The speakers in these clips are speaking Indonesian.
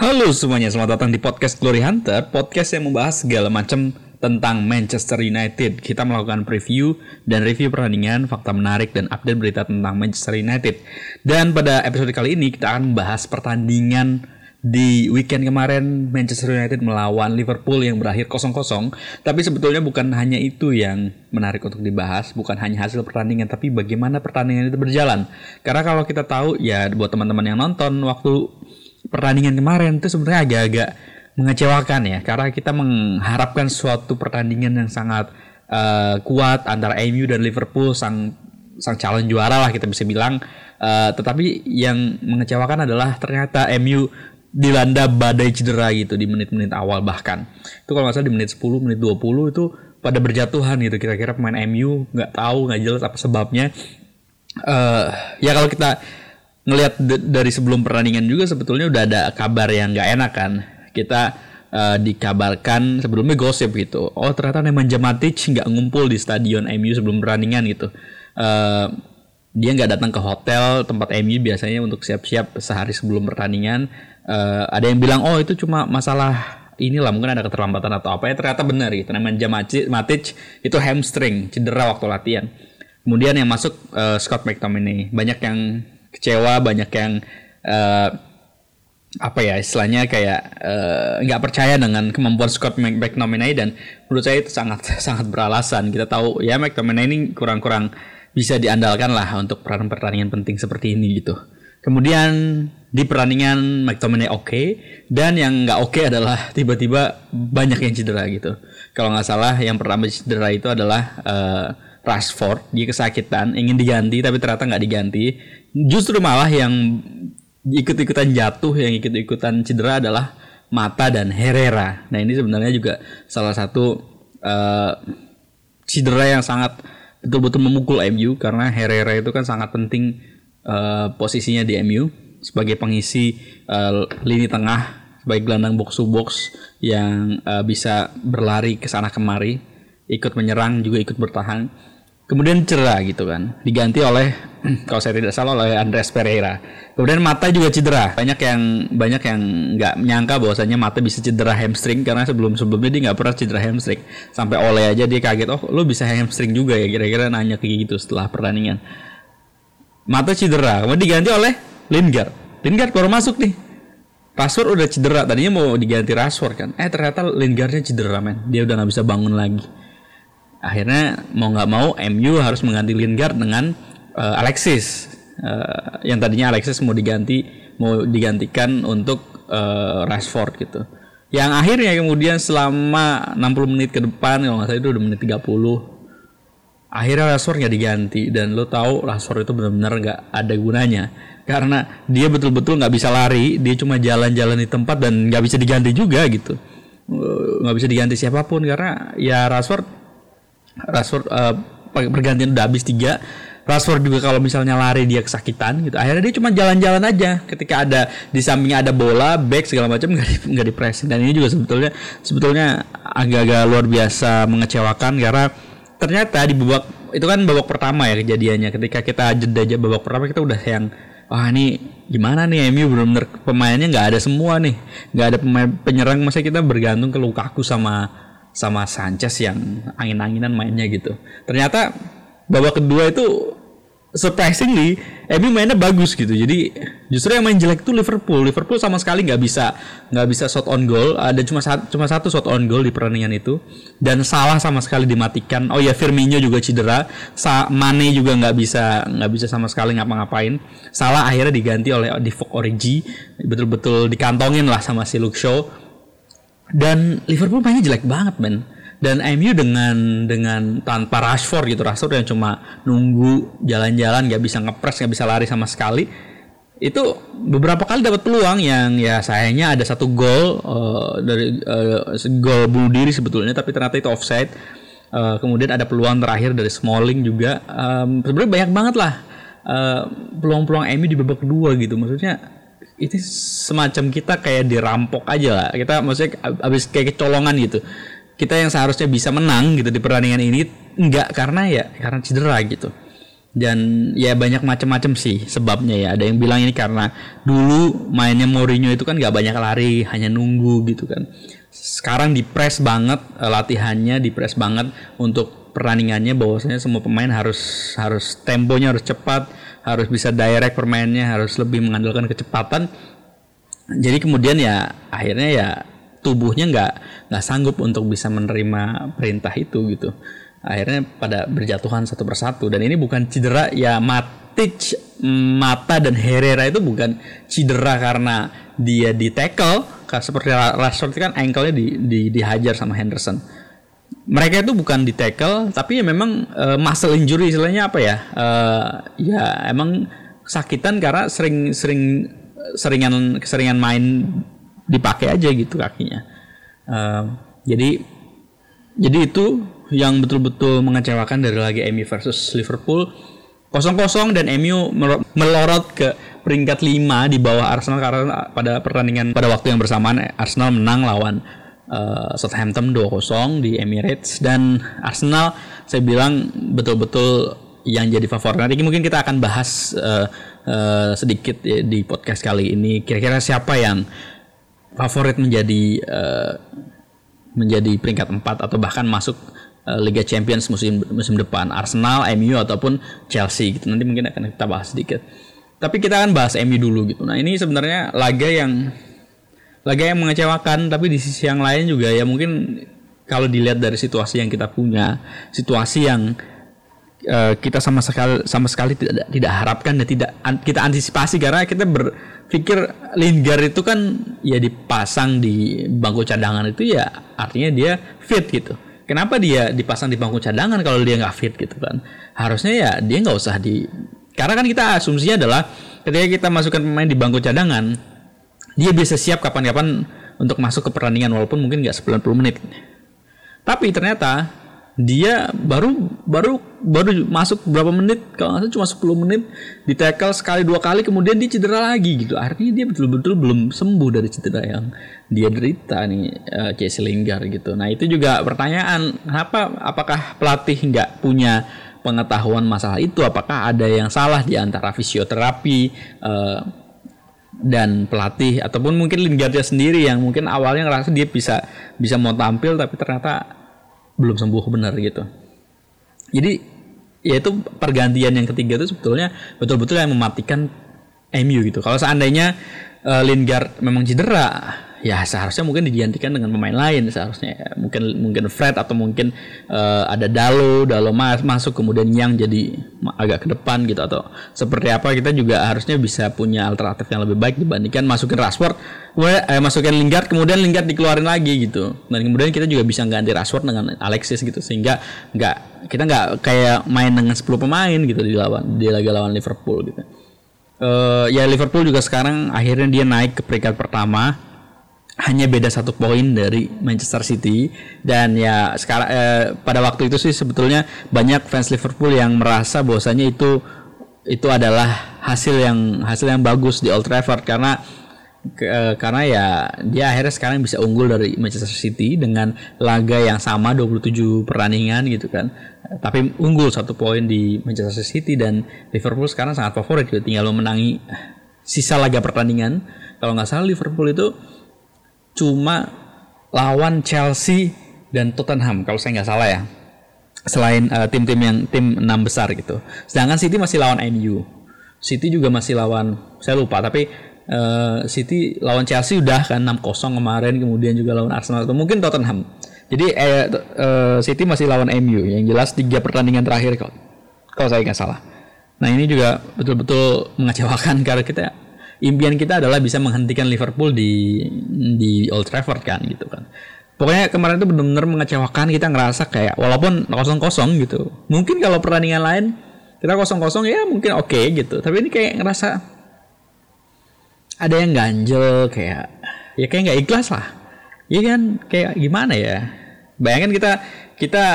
Halo semuanya, selamat datang di podcast Glory Hunter, podcast yang membahas segala macam tentang Manchester United. Kita melakukan preview dan review pertandingan, fakta menarik dan update berita tentang Manchester United. Dan pada episode kali ini kita akan membahas pertandingan di weekend kemarin Manchester United melawan Liverpool yang berakhir 0-0 tapi sebetulnya bukan hanya itu yang menarik untuk dibahas bukan hanya hasil pertandingan tapi bagaimana pertandingan itu berjalan karena kalau kita tahu ya buat teman-teman yang nonton waktu pertandingan kemarin itu sebenarnya agak-agak mengecewakan ya karena kita mengharapkan suatu pertandingan yang sangat uh, kuat antara MU dan Liverpool sang sang calon juara lah kita bisa bilang. Uh, tetapi yang mengecewakan adalah ternyata MU dilanda badai cedera gitu di menit-menit awal bahkan. Itu kalau nggak salah di menit 10 menit 20 itu pada berjatuhan gitu. Kira-kira pemain MU nggak tahu nggak jelas apa sebabnya. Uh, ya kalau kita ngelihat dari sebelum pertandingan juga sebetulnya udah ada kabar yang nggak enak kan. Kita uh, dikabarkan sebelumnya gosip gitu. Oh ternyata Nemanja Matic nggak ngumpul di stadion MU sebelum pertandingan gitu. Uh, dia nggak datang ke hotel tempat MU biasanya untuk siap-siap sehari sebelum pertandingan. Uh, ada yang bilang oh itu cuma masalah inilah mungkin ada keterlambatan atau apa. Ya ternyata benar gitu. Nemanja Matic itu hamstring cedera waktu latihan. Kemudian yang masuk uh, Scott McTominay. Banyak yang kecewa banyak yang uh, apa ya istilahnya kayak eh, nggak uh, percaya dengan kemampuan Scott McTominay dan menurut saya itu sangat sangat beralasan. Kita tahu ya McTominay ini kurang-kurang bisa diandalkan lah untuk peran pertandingan penting seperti ini gitu. Kemudian di pertandingan McTominay oke okay, dan yang nggak oke okay adalah tiba-tiba banyak yang cedera gitu. Kalau nggak salah yang pertama cedera itu adalah uh, Rashford dia kesakitan ingin diganti tapi ternyata nggak diganti justru malah yang ikut-ikutan jatuh yang ikut-ikutan cedera adalah Mata dan Herrera. Nah ini sebenarnya juga salah satu uh, cedera yang sangat betul-betul memukul MU karena Herrera itu kan sangat penting uh, posisinya di MU sebagai pengisi uh, lini tengah sebagai gelandang box to box yang uh, bisa berlari ke sana kemari, ikut menyerang juga ikut bertahan kemudian cedera gitu kan. Diganti oleh kalau saya tidak salah oleh Andres Pereira. Kemudian mata juga cedera. Banyak yang banyak yang nggak menyangka bahwasanya mata bisa cedera hamstring karena sebelum sebelumnya dia nggak pernah cedera hamstring. Sampai oleh aja dia kaget oh lo bisa hamstring juga ya? Kira-kira nanya kayak gitu setelah pertandingan. Mata cedera. Kemudian diganti oleh Lingard. Lingard baru masuk nih. Rashford udah cedera. Tadinya mau diganti Rashford kan. Eh ternyata Lingardnya cedera men. Dia udah nggak bisa bangun lagi akhirnya mau nggak mau MU harus mengganti Lingard dengan uh, Alexis. Uh, yang tadinya Alexis mau diganti mau digantikan untuk uh, Rashford gitu. Yang akhirnya kemudian selama 60 menit ke depan kalau nggak salah itu udah menit 30 akhirnya Rashford nggak diganti. Dan lo tahu Rashford itu benar-benar nggak ada gunanya. Karena dia betul-betul nggak bisa lari dia cuma jalan-jalan di tempat dan nggak bisa diganti juga gitu. Nggak bisa diganti siapa pun karena ya Rashford Rashford uh, pergantian udah habis tiga. Rashford juga kalau misalnya lari dia kesakitan gitu. Akhirnya dia cuma jalan-jalan aja. Ketika ada di sampingnya ada bola back segala macam nggak di, nggak di dan ini juga sebetulnya sebetulnya agak-agak luar biasa mengecewakan karena ternyata di babak itu kan babak pertama ya kejadiannya. Ketika kita jeda aja babak pertama kita udah yang wah ini gimana nih MU benar-benar pemainnya nggak ada semua nih. Nggak ada pemain penyerang. Masa kita bergantung ke Lukaku sama sama Sanchez yang angin-anginan mainnya gitu. Ternyata babak kedua itu surprisingly MU mainnya bagus gitu. Jadi justru yang main jelek itu Liverpool. Liverpool sama sekali nggak bisa nggak bisa shot on goal. Ada cuma satu, cuma satu shot on goal di pertandingan itu dan salah sama sekali dimatikan. Oh ya Firmino juga cedera. Sa Mane juga nggak bisa nggak bisa sama sekali ngapa-ngapain. Salah akhirnya diganti oleh Divock Origi. Betul-betul dikantongin lah sama si Luke Shaw dan Liverpool mainnya jelek banget men dan MU dengan dengan tanpa Rashford gitu Rashford yang cuma nunggu jalan-jalan nggak bisa ngepres nggak bisa lari sama sekali itu beberapa kali dapat peluang yang ya sayangnya ada satu gol uh, dari uh, gol bunuh diri sebetulnya tapi ternyata itu offside. Uh, kemudian ada peluang terakhir dari Smalling juga. Um, sebenarnya banyak banget lah peluang-peluang uh, MU di babak kedua gitu. Maksudnya itu semacam kita kayak dirampok aja lah. Kita maksudnya abis kayak kecolongan gitu. Kita yang seharusnya bisa menang gitu di pertandingan ini enggak karena ya karena cedera gitu. Dan ya banyak macam-macam sih sebabnya ya. Ada yang bilang ini karena dulu mainnya Mourinho itu kan nggak banyak lari hanya nunggu gitu kan. Sekarang di press banget latihannya di press banget untuk pertandingannya bahwasanya semua pemain harus harus temponya harus cepat harus bisa direct permainnya harus lebih mengandalkan kecepatan. Jadi kemudian ya akhirnya ya tubuhnya nggak nggak sanggup untuk bisa menerima perintah itu gitu. Akhirnya pada berjatuhan satu persatu. Dan ini bukan cedera ya Matic Mata dan Herrera itu bukan cedera karena dia di tackle. Seperti Rashford kan ankle-nya di, di, dihajar sama Henderson mereka itu bukan di tackle tapi ya memang uh, muscle injury istilahnya apa ya? Uh, ya emang sakitan karena sering sering seringan keseringan main dipakai aja gitu kakinya. Uh, jadi jadi itu yang betul-betul mengecewakan dari lagi MU versus Liverpool. Kosong-kosong dan MU melorot ke peringkat 5 di bawah Arsenal karena pada pertandingan pada waktu yang bersamaan Arsenal menang lawan uh, Southampton 2-0 di Emirates dan Arsenal saya bilang betul-betul yang jadi favorit. Nanti mungkin kita akan bahas uh, uh, sedikit di podcast kali ini kira-kira siapa yang favorit menjadi uh, menjadi peringkat 4 atau bahkan masuk Eh, Liga Champions musim musim depan. Arsenal, MU ataupun Chelsea gitu. Nanti mungkin akan kita bahas sedikit. Tapi kita akan bahas MU dulu gitu. Nah ini sebenarnya laga yang laga yang mengecewakan tapi di sisi yang lain juga ya mungkin kalau dilihat dari situasi yang kita punya situasi yang uh, kita sama sekali sama sekali tidak tidak harapkan dan tidak an, kita antisipasi. Karena kita berpikir Lingard itu kan ya dipasang di bangku cadangan itu ya artinya dia fit gitu. Kenapa dia dipasang di bangku cadangan kalau dia nggak fit gitu kan? Harusnya ya dia nggak usah di karena kan kita asumsinya adalah ketika kita masukkan pemain di bangku cadangan dia bisa siap kapan-kapan untuk masuk ke pertandingan walaupun mungkin nggak 90 menit. Tapi ternyata dia baru baru baru masuk berapa menit? Kalau nggak salah cuma 10 menit. Di tackle sekali dua kali kemudian dia cedera lagi gitu. Artinya dia betul-betul belum sembuh dari cedera yang dia derita nih uh, Jesse Lingard gitu. Nah itu juga pertanyaan kenapa apakah pelatih nggak punya pengetahuan masalah itu? Apakah ada yang salah di antara fisioterapi uh, dan pelatih ataupun mungkin Lingardnya sendiri yang mungkin awalnya ngerasa dia bisa bisa mau tampil tapi ternyata belum sembuh benar gitu. Jadi ya itu pergantian yang ketiga itu sebetulnya betul-betul yang mematikan MU gitu. Kalau seandainya uh, Lingard memang cedera, ya seharusnya mungkin digantikan dengan pemain lain. Seharusnya ya. mungkin mungkin Fred atau mungkin uh, ada Dalo Dalo mas masuk kemudian yang jadi agak ke depan gitu atau seperti apa. Kita juga harusnya bisa punya alternatif yang lebih baik dibandingkan masukin Rashford eh, masukin Lingard kemudian Lingard dikeluarin lagi gitu. Dan kemudian kita juga bisa ganti Rashford dengan Alexis gitu sehingga nggak kita nggak kayak main dengan 10 pemain gitu di lawan di laga lawan Liverpool gitu. Uh, ya Liverpool juga sekarang akhirnya dia naik ke peringkat pertama hanya beda satu poin dari Manchester City. Dan ya sekarang eh, pada waktu itu sih sebetulnya banyak fans Liverpool yang merasa bahwasanya itu itu adalah hasil yang hasil yang bagus di Old Trafford. Karena ke, eh, karena ya dia akhirnya sekarang bisa unggul dari Manchester City dengan laga yang sama 27 pertandingan gitu kan. Tapi unggul satu poin di Manchester City dan Liverpool sekarang sangat favorit gitu. Tinggal memenangi sisa laga pertandingan. Kalau nggak salah Liverpool itu cuma lawan Chelsea dan Tottenham kalau saya nggak salah ya. Selain eh, tim-tim yang tim enam besar gitu. Sedangkan City masih lawan MU City juga masih lawan saya lupa tapi uh, City lawan Chelsea udah kan 6-0 kemarin kemudian juga lawan Arsenal atau mungkin Tottenham. Jadi eh, uh, City masih lawan MU yang jelas tiga pertandingan terakhir kalau kalau saya nggak salah. Nah ini juga betul-betul mengecewakan karena kita impian kita adalah bisa menghentikan Liverpool di di Old Trafford kan gitu kan. Pokoknya kemarin itu benar-benar mengecewakan kita ngerasa kayak walaupun kosong-kosong gitu. Mungkin kalau pertandingan lain kita kosong-kosong ya mungkin oke okay, gitu. Tapi ini kayak ngerasa ada yang ganjel kayak ya kayak nggak ikhlas lah. Iya kan kayak gimana ya? Bayangkan kita kita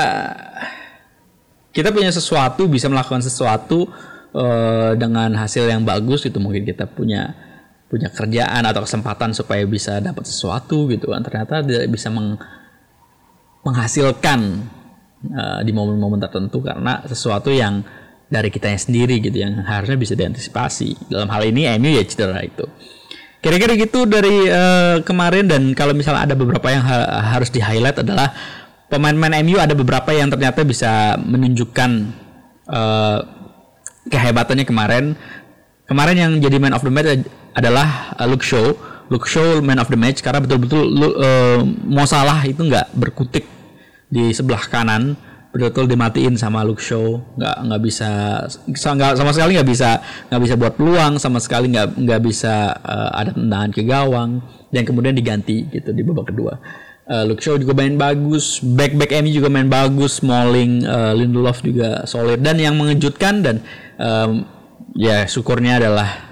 kita punya sesuatu bisa melakukan sesuatu uh, dengan hasil yang bagus gitu mungkin kita punya punya kerjaan atau kesempatan supaya bisa dapat sesuatu gitu kan ternyata tidak bisa meng, menghasilkan uh, di momen-momen tertentu karena sesuatu yang dari kitanya sendiri gitu yang harusnya bisa diantisipasi. Dalam hal ini MU ya cedera itu. Kira-kira gitu dari uh, kemarin dan kalau misalnya ada beberapa yang ha harus di highlight adalah pemain-pemain MU ada beberapa yang ternyata bisa menunjukkan uh, kehebatannya kemarin. Kemarin yang jadi man of the match adalah uh, Luke Shaw. Luke Shaw man of the match karena betul-betul uh, mau salah itu nggak berkutik di sebelah kanan. Betul-betul dimatiin sama Luke Show nggak nggak bisa nggak sama sekali nggak bisa nggak bisa buat peluang sama sekali nggak nggak bisa uh, ada tendangan ke gawang. Dan kemudian diganti gitu di babak kedua. Uh, Luke Shaw juga main bagus back back MU juga main bagus Smalling uh, Lindelof juga solid. Dan yang mengejutkan dan um, ya syukurnya adalah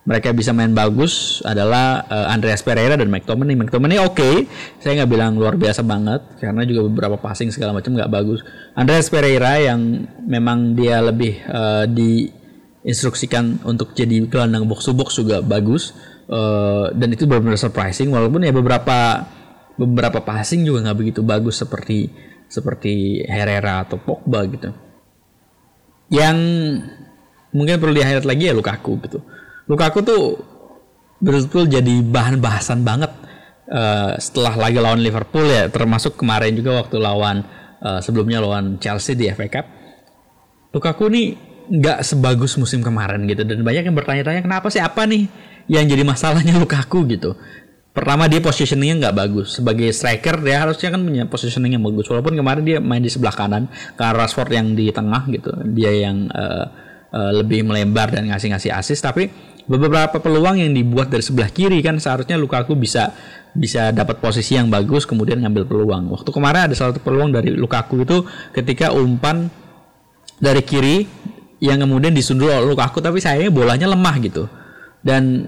mereka bisa main bagus adalah uh, Andreas Pereira dan McTominay. McTominay oke, okay. saya nggak bilang luar biasa banget karena juga beberapa passing segala macam nggak bagus. Andreas Pereira yang memang dia lebih uh, diinstruksikan untuk jadi gelandang box to box juga bagus uh, dan itu benar-benar surprising walaupun ya beberapa beberapa passing juga nggak begitu bagus seperti seperti Herrera atau Pogba gitu. Yang mungkin perlu di highlight lagi ya Lukaku gitu. Lukaku tuh betul-betul jadi bahan bahasan banget uh, setelah lagi lawan Liverpool ya termasuk kemarin juga waktu lawan uh, sebelumnya lawan Chelsea di FA Cup. Lukaku nih nggak sebagus musim kemarin gitu dan banyak yang bertanya-tanya kenapa sih? Apa nih yang jadi masalahnya Lukaku? gitu pertama dia positioningnya nggak bagus sebagai striker dia harusnya kan punya positioning yang bagus walaupun kemarin dia main di sebelah kanan karena Rashford yang di tengah gitu dia yang uh, uh, lebih melebar dan ngasih-ngasih assist tapi beberapa peluang yang dibuat dari sebelah kiri kan seharusnya Lukaku bisa bisa dapat posisi yang bagus kemudian ngambil peluang. Waktu kemarin ada salah satu peluang dari Lukaku itu ketika umpan dari kiri yang kemudian disundul oleh Lukaku tapi sayangnya bolanya lemah gitu. Dan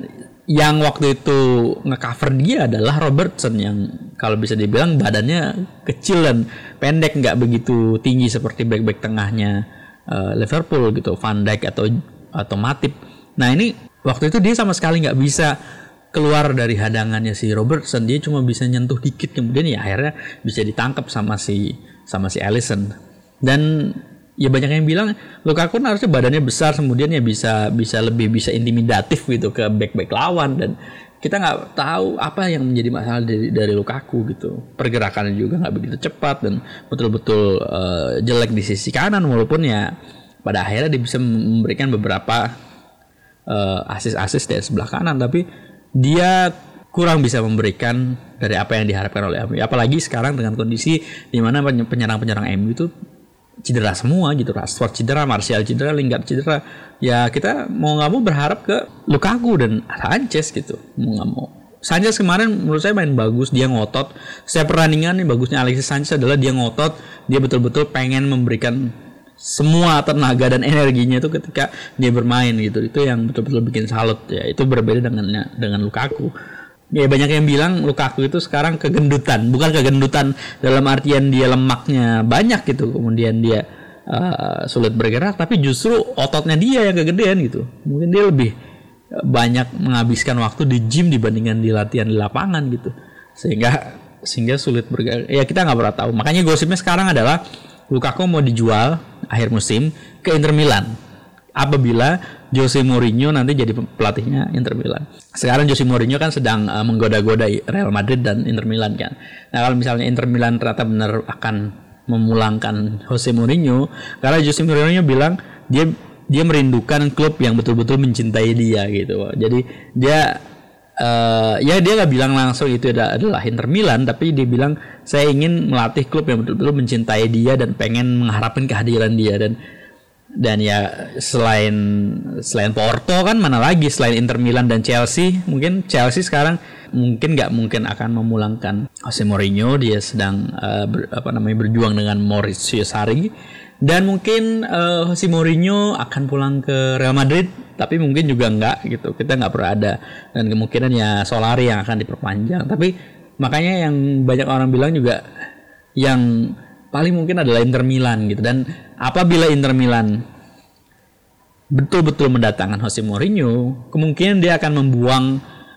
yang waktu itu ngecover dia adalah Robertson yang kalau bisa dibilang badannya kecil dan pendek nggak begitu tinggi seperti back-back tengahnya uh, Liverpool gitu, Van Dijk atau atau Matip. Nah ini waktu itu dia sama sekali nggak bisa keluar dari hadangannya si Robertson dia cuma bisa nyentuh dikit kemudian ya akhirnya bisa ditangkap sama si sama si Allison dan ya banyak yang bilang Lukaku harusnya badannya besar kemudian ya bisa bisa lebih bisa intimidatif gitu ke back back lawan. Dan kita nggak tahu apa yang menjadi masalah dari dari Lukaku gitu. Pergerakannya juga nggak begitu cepat dan betul-betul uh, jelek di sisi kanan walaupun ya pada akhirnya dia bisa memberikan beberapa uh, asis-asis dari sebelah kanan. Tapi dia kurang bisa memberikan dari apa yang diharapkan oleh MU. Apalagi sekarang dengan kondisi di mana penyerang-penyerang MU itu cedera semua gitu. Rashford cedera, Martial cedera, Lingard cedera. Ya kita mau nggak mau berharap ke Lukaku dan Sanchez gitu. Mau nggak mau. Sanchez kemarin menurut saya main bagus, dia ngotot. Setiap pertandingan nih bagusnya Alexis Sanchez adalah dia ngotot, dia betul-betul pengen memberikan semua tenaga dan energinya itu ketika dia bermain gitu itu yang betul-betul bikin salut ya itu berbeda dengan dengan Lukaku ya banyak yang bilang Lukaku itu sekarang kegendutan. Bukan kegendutan dalam artian dia lemaknya banyak gitu kemudian dia uh, sulit bergerak tapi justru ototnya dia yang kegedean gitu. Mungkin dia lebih banyak menghabiskan waktu di gym dibandingkan di latihan di lapangan gitu. Sehingga sehingga sulit bergerak. Ya kita nggak pernah tahu. Makanya gosipnya sekarang adalah Lukaku mau dijual akhir musim ke Inter Milan. Apabila Jose Mourinho nanti jadi pelatihnya Inter Milan. Sekarang Jose Mourinho kan sedang uh, menggoda-goda Real Madrid dan Inter Milan kan. Nah kalau misalnya Inter Milan ternyata benar akan memulangkan Jose Mourinho, karena Jose Mourinho bilang dia dia merindukan klub yang betul-betul mencintai dia gitu. Jadi dia uh, ya dia nggak bilang langsung itu adalah Inter Milan tapi dia bilang saya ingin melatih klub yang betul-betul mencintai dia dan pengen mengharapkan kehadiran dia dan dan ya selain selain Porto kan mana lagi selain Inter Milan dan Chelsea? Mungkin Chelsea sekarang mungkin nggak mungkin akan memulangkan Jose Mourinho. Dia sedang uh, ber, apa namanya berjuang dengan Mauricio Sarri. Dan mungkin uh, Jose Mourinho akan pulang ke Real Madrid tapi mungkin juga enggak gitu. Kita nggak pernah ada. Dan kemungkinan ya Solari yang akan diperpanjang. Tapi makanya yang banyak orang bilang juga yang paling mungkin adalah Inter Milan gitu. Dan apabila Inter Milan betul-betul mendatangkan Jose Mourinho kemungkinan dia akan membuang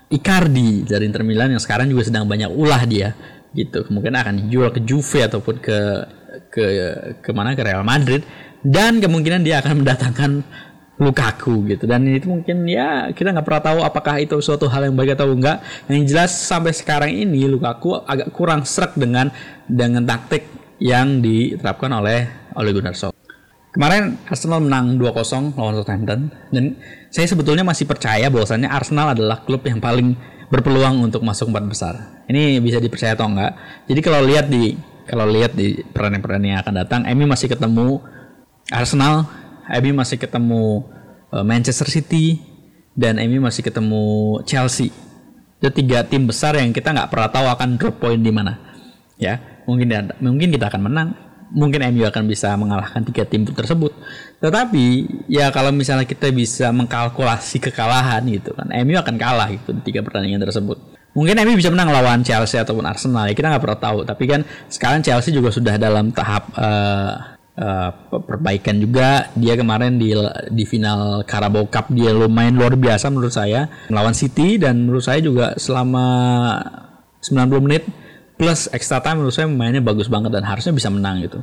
Icardi dari Inter Milan yang sekarang juga sedang banyak ulah dia gitu. Kemungkinan akan dijual ke Juve ataupun ke ke ke mana ke Real Madrid. Dan kemungkinan dia akan mendatangkan Lukaku gitu. Dan itu mungkin ya kita nggak pernah tahu apakah itu suatu hal yang baik atau enggak yang jelas sampai sekarang ini Lukaku agak kurang serak dengan dengan taktik yang diterapkan oleh Ole Gunnar Solskjaer Kemarin Arsenal menang 2-0 lawan Southampton dan saya sebetulnya masih percaya bahwasannya Arsenal adalah klub yang paling berpeluang untuk masuk empat besar. Ini bisa dipercaya atau enggak? Jadi kalau lihat di kalau lihat di pertandingan-pertandingan yang akan datang, Emi masih ketemu Arsenal, Emi masih ketemu uh, Manchester City, dan Emi masih ketemu Chelsea. Itu tiga tim besar yang kita nggak pernah tahu akan drop point di mana. Ya, mungkin mungkin kita akan menang, mungkin MU akan bisa mengalahkan tiga tim tersebut. Tetapi ya kalau misalnya kita bisa mengkalkulasi kekalahan gitu kan, MU akan kalah gitu di tiga pertandingan tersebut. Mungkin MU bisa menang lawan Chelsea ataupun Arsenal ya kita nggak pernah tahu. Tapi kan sekarang Chelsea juga sudah dalam tahap uh, uh, perbaikan juga. Dia kemarin di di final Carabao Cup dia lumayan luar biasa menurut saya melawan City dan menurut saya juga selama 90 menit plus extra time menurut saya mainnya bagus banget dan harusnya bisa menang gitu.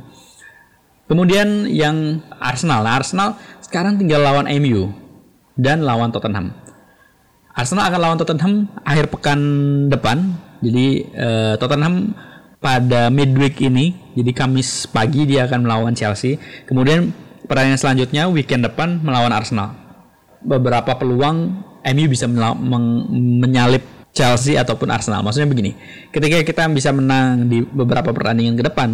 Kemudian yang Arsenal, nah, Arsenal sekarang tinggal lawan MU dan lawan Tottenham. Arsenal akan lawan Tottenham akhir pekan depan. Jadi uh, Tottenham pada midweek ini, jadi Kamis pagi dia akan melawan Chelsea. Kemudian pertandingan selanjutnya weekend depan melawan Arsenal. Beberapa peluang MU bisa menyalip Chelsea ataupun Arsenal. Maksudnya begini, ketika kita bisa menang di beberapa pertandingan ke depan,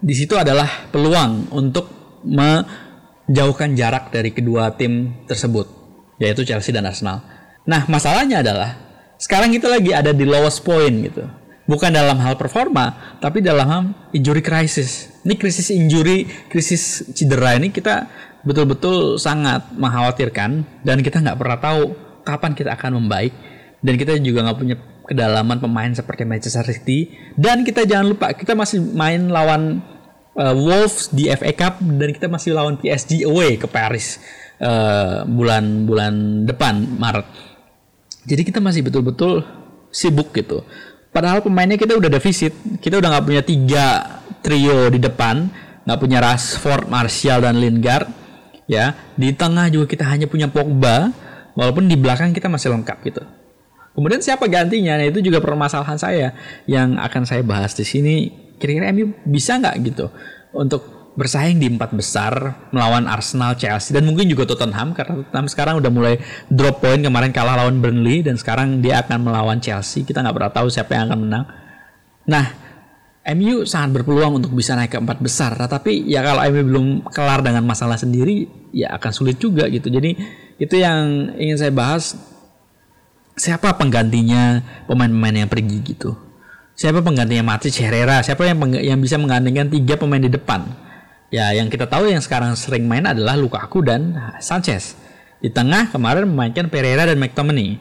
di situ adalah peluang untuk menjauhkan jarak dari kedua tim tersebut, yaitu Chelsea dan Arsenal. Nah, masalahnya adalah sekarang kita lagi ada di lowest point gitu. Bukan dalam hal performa, tapi dalam hal injury crisis. Ini krisis injury, krisis cedera ini kita betul-betul sangat mengkhawatirkan dan kita nggak pernah tahu kapan kita akan membaik dan kita juga nggak punya kedalaman pemain seperti Manchester City dan kita jangan lupa kita masih main lawan uh, Wolves di FA Cup dan kita masih lawan PSG away ke Paris bulan-bulan uh, depan Maret. Jadi kita masih betul-betul sibuk gitu. Padahal pemainnya kita udah defisit, kita udah nggak punya tiga trio di depan, nggak punya Rashford, Martial dan Lingard. Ya, di tengah juga kita hanya punya Pogba, walaupun di belakang kita masih lengkap gitu. Kemudian siapa gantinya? Nah, itu juga permasalahan saya yang akan saya bahas di sini. Kira-kira MU bisa nggak gitu untuk bersaing di empat besar melawan Arsenal, Chelsea dan mungkin juga Tottenham karena Tottenham sekarang udah mulai drop point kemarin kalah lawan Burnley dan sekarang dia akan melawan Chelsea. Kita nggak pernah tahu siapa yang akan menang. Nah, MU sangat berpeluang untuk bisa naik ke empat besar. Nah, tapi ya kalau MU belum kelar dengan masalah sendiri, ya akan sulit juga gitu. Jadi itu yang ingin saya bahas siapa penggantinya pemain-pemain yang pergi gitu. Siapa penggantinya Matic Herrera? Siapa yang yang bisa menggantikan tiga pemain di depan? Ya, yang kita tahu yang sekarang sering main adalah Lukaku dan Sanchez. Di tengah kemarin memainkan Pereira dan McTominay.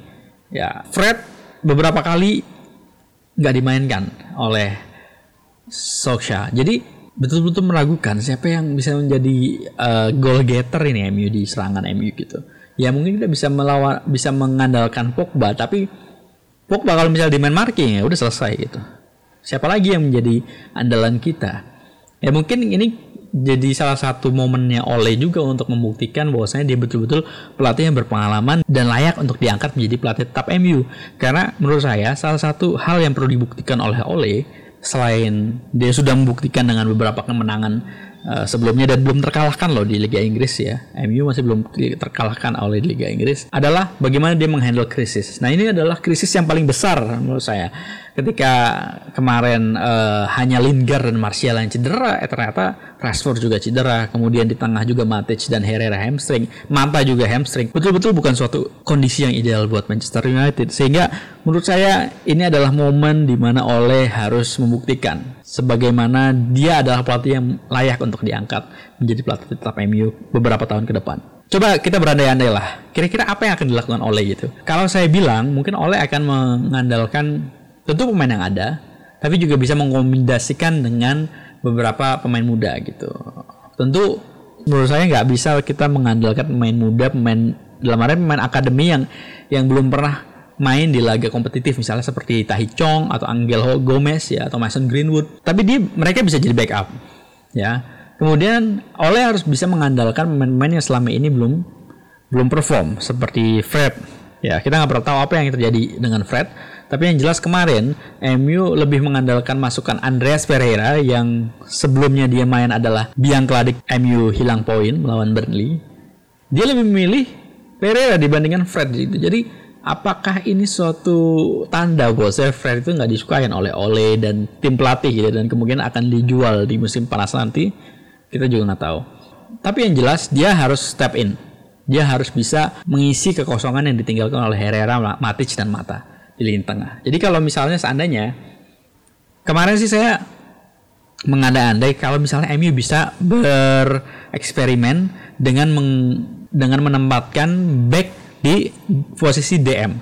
Ya, Fred beberapa kali nggak dimainkan oleh Solskjaer. Jadi betul-betul meragukan siapa yang bisa menjadi uh, goal getter ini MU di serangan MU gitu ya mungkin kita bisa melawan bisa mengandalkan Pogba tapi Pogba kalau misalnya di main marking ya udah selesai gitu siapa lagi yang menjadi andalan kita ya mungkin ini jadi salah satu momennya Oleh juga untuk membuktikan bahwasanya dia betul-betul pelatih yang berpengalaman dan layak untuk diangkat menjadi pelatih tetap MU. Karena menurut saya salah satu hal yang perlu dibuktikan oleh Oleh selain dia sudah membuktikan dengan beberapa kemenangan uh, sebelumnya dan belum terkalahkan loh di Liga Inggris ya. MU masih belum terkalahkan oleh Liga Inggris adalah bagaimana dia menghandle krisis. Nah, ini adalah krisis yang paling besar menurut saya. Ketika kemarin uh, hanya Lingard dan Martial yang cedera, eh ternyata Rashford juga cedera, kemudian di tengah juga Matic dan Herrera hamstring, Manta juga hamstring. Betul-betul bukan suatu kondisi yang ideal buat Manchester United. Sehingga menurut saya ini adalah momen di mana Oleh harus membuktikan sebagaimana dia adalah pelatih yang layak untuk diangkat menjadi pelatih tetap MU beberapa tahun ke depan. Coba kita berandai-andai lah. Kira-kira apa yang akan dilakukan Oleh gitu? Kalau saya bilang, mungkin Oleh akan mengandalkan tentu pemain yang ada, tapi juga bisa mengkombinasikan dengan beberapa pemain muda gitu. Tentu menurut saya nggak bisa kita mengandalkan pemain muda, pemain dalam arti pemain akademi yang yang belum pernah main di laga kompetitif misalnya seperti Tahi Chong atau Angel Gomez ya atau Mason Greenwood tapi dia mereka bisa jadi backup ya Kemudian Ole harus bisa mengandalkan pemain-pemain yang selama ini belum belum perform seperti Fred. Ya, kita nggak pernah tahu apa yang terjadi dengan Fred. Tapi yang jelas kemarin MU lebih mengandalkan masukan Andreas Pereira yang sebelumnya dia main adalah biang keladik MU hilang poin melawan Burnley. Dia lebih memilih Pereira dibandingkan Fred gitu. Jadi apakah ini suatu tanda bahwa Fred itu nggak disukain oleh Ole dan tim pelatih gitu dan kemudian akan dijual di musim panas nanti kita juga nggak tahu. Tapi yang jelas dia harus step in. Dia harus bisa mengisi kekosongan yang ditinggalkan oleh Herrera, Matic dan Mata di lini tengah. Jadi kalau misalnya seandainya kemarin sih saya mengandai-andai kalau misalnya MU bisa bereksperimen dengan meng, dengan menempatkan back di posisi DM.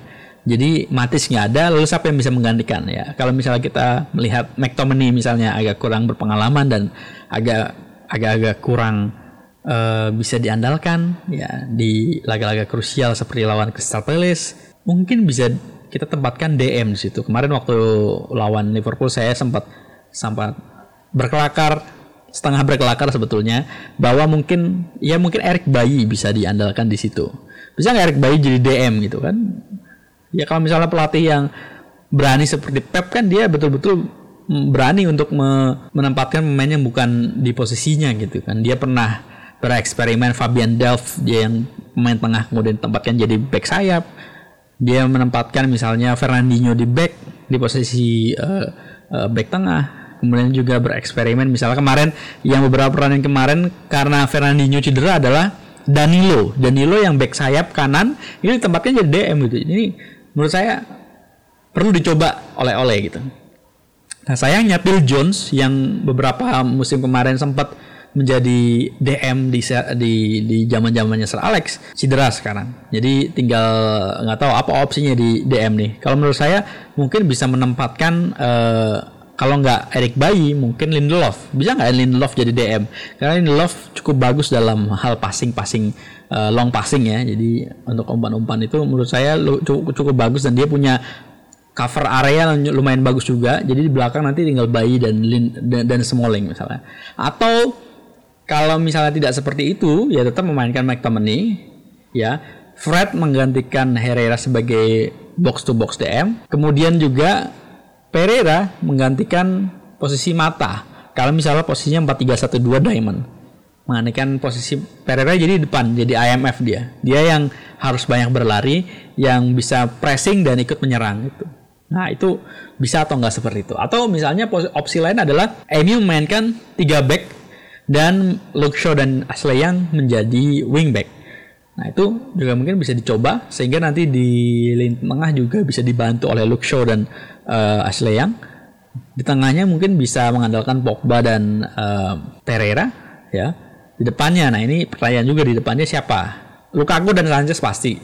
Jadi Matis nggak ada, lalu siapa yang bisa menggantikan ya? Kalau misalnya kita melihat McTominay misalnya agak kurang berpengalaman dan agak agak-agak kurang uh, bisa diandalkan ya di laga-laga krusial seperti lawan Crystal Palace. Mungkin bisa kita tempatkan DM di situ. Kemarin waktu lawan Liverpool saya sempat sempat berkelakar setengah berkelakar sebetulnya bahwa mungkin ya mungkin Eric Bayi bisa diandalkan di situ. Bisa nggak Eric Bayi jadi DM gitu kan? Ya kalau misalnya pelatih yang berani seperti Pep kan dia betul-betul berani untuk menempatkan pemain yang bukan di posisinya gitu kan. Dia pernah bereksperimen Fabian Delph dia yang pemain tengah kemudian ditempatkan jadi back sayap. Dia menempatkan misalnya Fernandinho di back di posisi uh, uh, back tengah. Kemudian juga bereksperimen misalnya kemarin yang beberapa pertandingan kemarin karena Fernandinho cedera adalah Danilo. Danilo yang back sayap kanan ini ditempatkan jadi DM gitu. Ini menurut saya perlu dicoba oleh-oleh gitu. Nah sayangnya Phil Jones yang beberapa musim kemarin sempat menjadi DM di di di zaman zamannya Sir Alex cedera sekarang. Jadi tinggal nggak tahu apa opsinya di DM nih. Kalau menurut saya mungkin bisa menempatkan uh, kalau nggak Eric Bayi mungkin Lindelof. Bisa nggak Lindelof jadi DM karena Lindelof cukup bagus dalam hal passing passing uh, long passing ya. Jadi untuk umpan-umpan itu menurut saya cukup, cukup bagus dan dia punya cover area lumayan bagus juga. Jadi di belakang nanti tinggal Bayi dan Lin, dan, dan Smalling misalnya. Atau kalau misalnya tidak seperti itu, ya tetap memainkan McTominay, ya. Fred menggantikan Herrera sebagai box to box DM. Kemudian juga Pereira menggantikan posisi Mata. Kalau misalnya posisinya 4-3-1-2 Diamond. Menggantikan posisi Pereira jadi depan, jadi IMF dia. Dia yang harus banyak berlari, yang bisa pressing dan ikut menyerang itu. Nah itu bisa atau enggak seperti itu. Atau misalnya opsi lain adalah MU memainkan 3 back dan Luke Shaw dan Ashley Young menjadi wingback. Nah itu juga mungkin bisa dicoba sehingga nanti di lini tengah juga bisa dibantu oleh Luke Shaw dan uh, Ashley Young. Di tengahnya mungkin bisa mengandalkan Pogba dan uh, Pereira ya. Di depannya, nah ini pertanyaan juga di depannya siapa? Lukaku dan Sanchez pasti.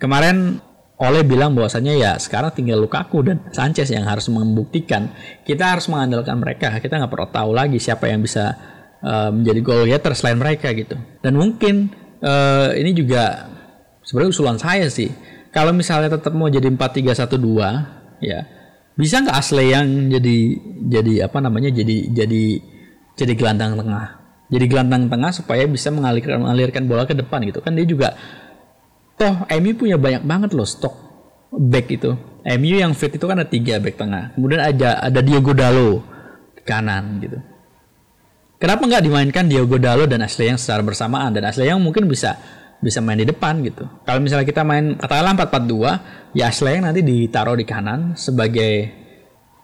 Kemarin oleh bilang bahwasannya ya sekarang tinggal Lukaku dan Sanchez yang harus membuktikan kita harus mengandalkan mereka kita nggak perlu tahu lagi siapa yang bisa uh, menjadi goal getter selain mereka gitu. Dan mungkin uh, ini juga sebenarnya usulan saya sih. Kalau misalnya tetap mau jadi 4-3-1-2 ya bisa nggak Asle yang jadi jadi apa namanya jadi jadi jadi gelandang tengah? Jadi gelandang tengah supaya bisa mengalirkan mengalirkan bola ke depan gitu. Kan dia juga toh MU punya banyak banget loh stok back itu. MU yang fit itu kan ada tiga back tengah. Kemudian ada ada Diogo Dalo kanan gitu Kenapa nggak dimainkan Diogo Dalo dan Ashley yang secara bersamaan dan Ashley yang mungkin bisa bisa main di depan gitu. Kalau misalnya kita main katakanlah 4-4-2, ya Ashley yang nanti ditaruh di kanan sebagai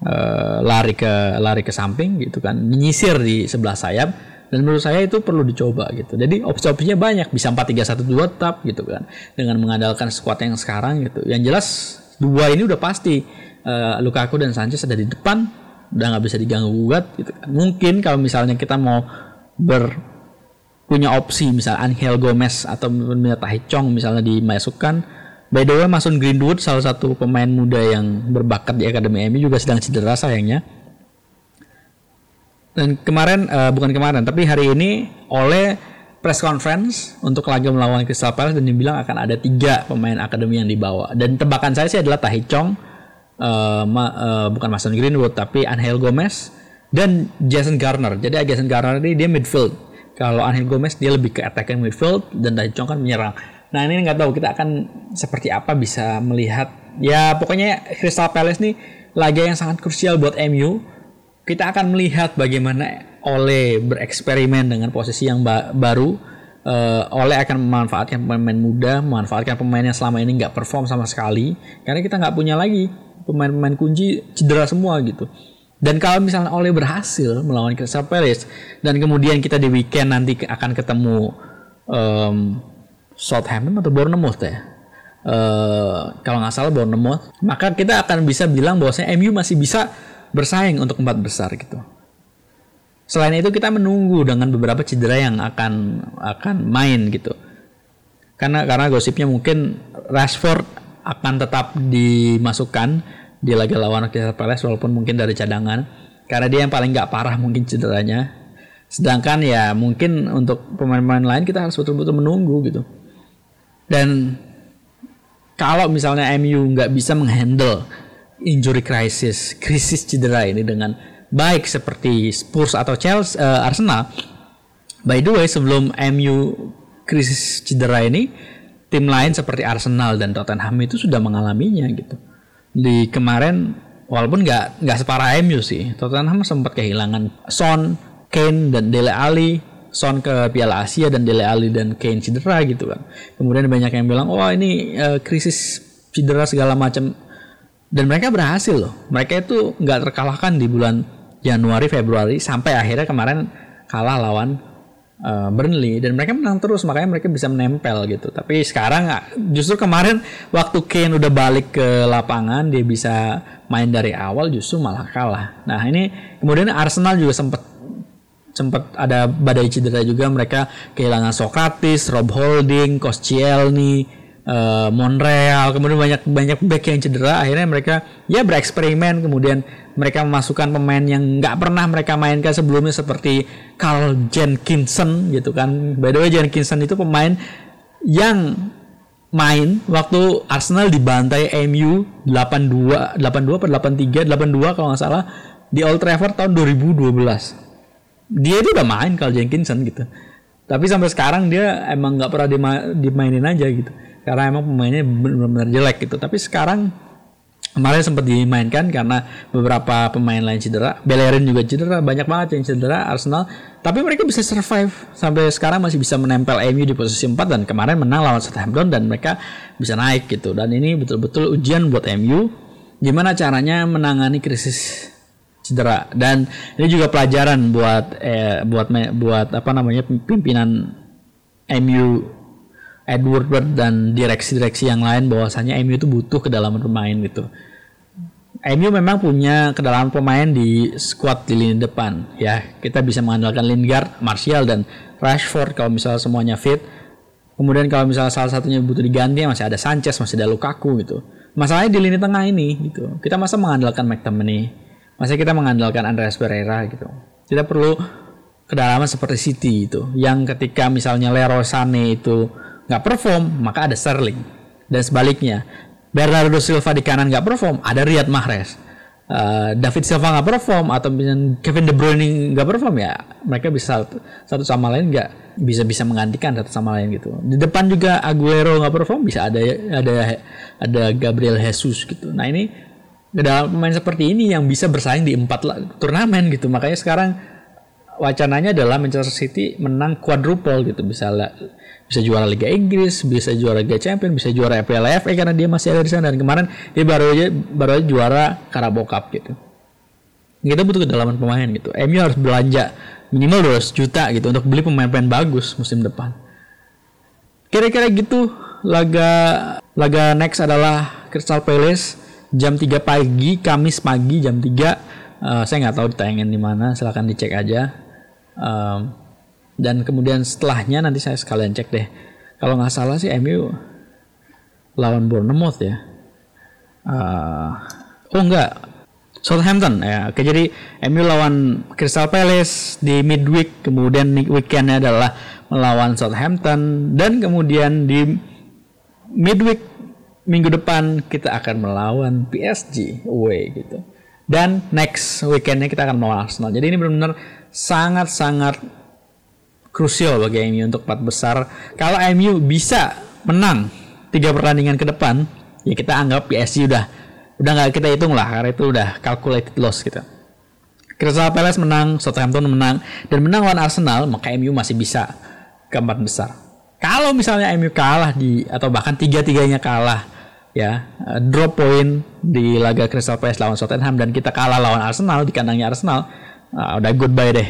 uh, lari ke lari ke samping gitu kan, menyisir di sebelah sayap dan menurut saya itu perlu dicoba gitu. Jadi opsi-opsinya banyak, bisa 4-3-1-2 tetap gitu kan. Dengan mengandalkan squad yang sekarang gitu. Yang jelas dua ini udah pasti uh, Lukaku dan Sanchez ada di depan udah nggak bisa diganggu gugat gitu. Mungkin kalau misalnya kita mau ber punya opsi misal Angel Gomez atau Tahi Chong misalnya dimasukkan By the way, Mason Greenwood salah satu pemain muda yang berbakat di Akademi MU juga sedang cedera sayangnya. Dan kemarin uh, bukan kemarin, tapi hari ini oleh press conference untuk laga melawan Crystal Palace dan dibilang akan ada tiga pemain akademi yang dibawa. Dan tebakan saya sih adalah Tahi Chong, uh, ma, uh, bukan Mason Greenwood tapi Angel Gomez dan Jason Garner. Jadi Jason Garner ini dia midfield. Kalau Angel Gomez dia lebih ke attacking midfield dan Dai Chong kan menyerang. Nah ini nggak tahu kita akan seperti apa bisa melihat ya pokoknya Crystal Palace nih laga yang sangat krusial buat MU. Kita akan melihat bagaimana Ole bereksperimen dengan posisi yang ba baru. Uh, Ole akan memanfaatkan pemain-pemain muda, memanfaatkan pemain yang selama ini nggak perform sama sekali, karena kita nggak punya lagi pemain-pemain kunci cedera semua gitu. Dan kalau misalnya Ole berhasil melawan Crystal Palace dan kemudian kita di weekend nanti akan ketemu um, Southampton atau Bournemouth ya. Uh, kalau nggak salah Bournemouth, maka kita akan bisa bilang bahwasanya MU masih bisa bersaing untuk empat besar gitu. Selain itu kita menunggu dengan beberapa cedera yang akan akan main gitu. Karena karena gosipnya mungkin Rashford akan tetap dimasukkan di laga lawan Crystal Palace walaupun mungkin dari cadangan karena dia yang paling nggak parah mungkin cederanya. Sedangkan ya mungkin untuk pemain-pemain lain kita harus betul-betul menunggu gitu. Dan kalau misalnya MU nggak bisa menghandle injury crisis krisis cedera ini dengan baik seperti Spurs atau Chelsea uh, Arsenal by the way sebelum MU krisis cedera ini tim lain seperti Arsenal dan Tottenham itu sudah mengalaminya gitu. Di kemarin walaupun nggak nggak separah MU sih Tottenham sempat kehilangan Son, Kane dan Dele Alli. Son ke Piala Asia dan Dele Alli dan Kane cedera gitu kan. Kemudian banyak yang bilang oh ini uh, krisis cedera segala macam. Dan mereka berhasil loh. Mereka itu nggak terkalahkan di bulan Januari Februari sampai akhirnya kemarin kalah lawan uh, Burnley dan mereka menang terus makanya mereka bisa menempel gitu. Tapi sekarang ah, justru kemarin waktu Kane udah balik ke lapangan dia bisa main dari awal justru malah kalah. Nah ini kemudian Arsenal juga sempat sempat ada badai cedera juga. Mereka kehilangan Sokratis, Rob Holding, Koscielny, uh, Monreal, kemudian banyak banyak back yang cedera. Akhirnya mereka ya bereksperimen. Kemudian mereka memasukkan pemain yang nggak pernah mereka mainkan sebelumnya seperti Carl Jenkinson gitu kan. By the way Jenkinson itu pemain yang main waktu Arsenal dibantai MU 82 82 atau 83 82 kalau nggak salah di Old Trafford tahun 2012. Dia itu udah main Carl Jenkinson gitu. Tapi sampai sekarang dia emang nggak pernah dima dimainin aja gitu. Karena emang pemainnya benar-benar jelek gitu. Tapi sekarang kemarin sempat dimainkan karena beberapa pemain lain cedera, Bellerin juga cedera, banyak banget yang cedera Arsenal. Tapi mereka bisa survive sampai sekarang masih bisa menempel MU di posisi 4 dan kemarin menang lawan Southampton dan mereka bisa naik gitu. Dan ini betul-betul ujian buat MU gimana caranya menangani krisis cedera dan ini juga pelajaran buat eh, buat buat apa namanya pimpinan MU Edward dan direksi-direksi yang lain bahwasanya MU itu butuh kedalaman pemain gitu. MU memang punya kedalaman pemain di squad di lini depan ya. Kita bisa mengandalkan Lingard, Martial dan Rashford kalau misalnya semuanya fit. Kemudian kalau misalnya salah satunya butuh diganti masih ada Sanchez, masih ada Lukaku gitu. Masalahnya di lini tengah ini gitu. Kita masa mengandalkan McTominay, masa kita mengandalkan Andreas Pereira gitu. Kita perlu kedalaman seperti City itu yang ketika misalnya Leroy Sané itu nggak perform, maka ada Sterling. Dan sebaliknya, Bernardo Silva di kanan nggak perform, ada Riyad Mahrez. Uh, David Silva nggak perform atau Kevin De Bruyne nggak perform ya mereka bisa satu, sama lain nggak bisa bisa menggantikan satu sama lain gitu di depan juga Aguero nggak perform bisa ada ada ada Gabriel Jesus gitu nah ini dalam pemain seperti ini yang bisa bersaing di empat turnamen gitu makanya sekarang wacananya adalah Manchester City menang quadruple gitu bisa bisa juara Liga Inggris, bisa juara Liga Champions, bisa juara Piala FA karena dia masih ada di sana dan kemarin dia baru aja baru aja juara Carabao Cup gitu. Kita butuh kedalaman pemain gitu. MU harus belanja minimal 200 juta gitu untuk beli pemain-pemain bagus musim depan. Kira-kira gitu laga laga next adalah Crystal Palace jam 3 pagi Kamis pagi jam 3 uh, eh, saya nggak tahu ditayangin di mana silahkan dicek aja um, dan kemudian setelahnya nanti saya sekalian cek deh. Kalau nggak salah sih MU lawan Bournemouth ya. Uh, oh enggak Southampton ya. Oke jadi MU lawan Crystal Palace di midweek. Kemudian weekendnya adalah melawan Southampton. Dan kemudian di midweek minggu depan kita akan melawan PSG away gitu. Dan next weekendnya kita akan melawan Arsenal. Jadi ini benar-benar sangat-sangat krusial bagi MU untuk empat besar. Kalau MU bisa menang tiga pertandingan ke depan, ya kita anggap PSG udah udah nggak kita hitung lah karena itu udah calculated loss gitu. Crystal Palace menang, Southampton menang, dan menang lawan Arsenal, maka MU masih bisa keempat besar. Kalau misalnya MU kalah di atau bahkan tiga-tiganya kalah ya uh, drop point di laga Crystal Palace lawan Southampton dan kita kalah lawan Arsenal di kandangnya Arsenal, uh, udah goodbye deh.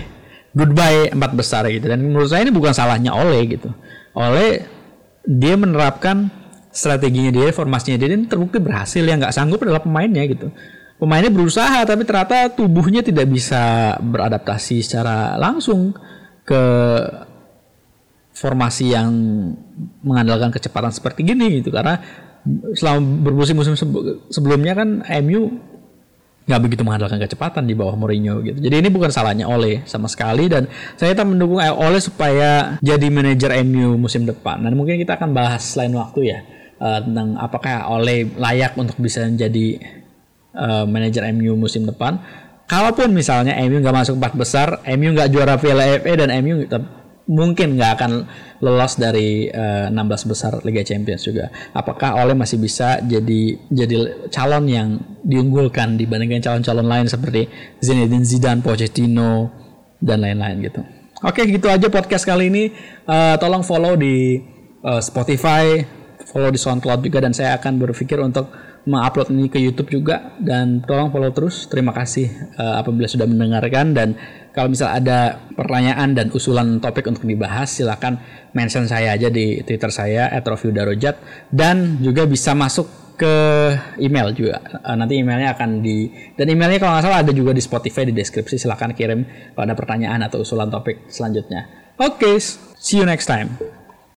Goodbye empat besar gitu. Dan menurut saya ini bukan salahnya Ole gitu. Ole dia menerapkan strateginya dia, formasinya dia dan terbukti berhasil yang nggak sanggup adalah pemainnya gitu pemainnya berusaha tapi ternyata tubuhnya tidak bisa beradaptasi secara langsung ke formasi yang mengandalkan kecepatan seperti gini gitu karena selama bermusim-musim sebelumnya kan MU nggak begitu mengandalkan kecepatan di bawah Mourinho gitu. Jadi ini bukan salahnya Ole sama sekali dan saya tetap mendukung Ole supaya jadi manajer MU musim depan. Dan mungkin kita akan bahas lain waktu ya uh, tentang apakah Ole layak untuk bisa menjadi uh, manajer MU musim depan. Kalaupun misalnya MU nggak masuk empat besar, MU nggak juara Piala FA dan MU mungkin nggak akan lolos dari uh, eh, 16 besar Liga Champions juga. Apakah Oleh masih bisa jadi jadi calon yang diunggulkan dibandingkan calon-calon lain seperti Zinedine Zidane, Pochettino dan lain-lain gitu. Oke, gitu aja podcast kali ini. Uh, tolong follow di uh, Spotify, follow di SoundCloud juga dan saya akan berpikir untuk mengupload ini ke YouTube juga dan tolong follow terus. Terima kasih uh, apabila sudah mendengarkan dan kalau misal ada pertanyaan dan usulan topik untuk dibahas silahkan mention saya aja di Twitter saya @rofiudarojat dan juga bisa masuk ke email juga. Uh, nanti emailnya akan di dan emailnya kalau nggak salah ada juga di Spotify di deskripsi. Silahkan kirim kalau ada pertanyaan atau usulan topik selanjutnya. Oke, okay, see you next time.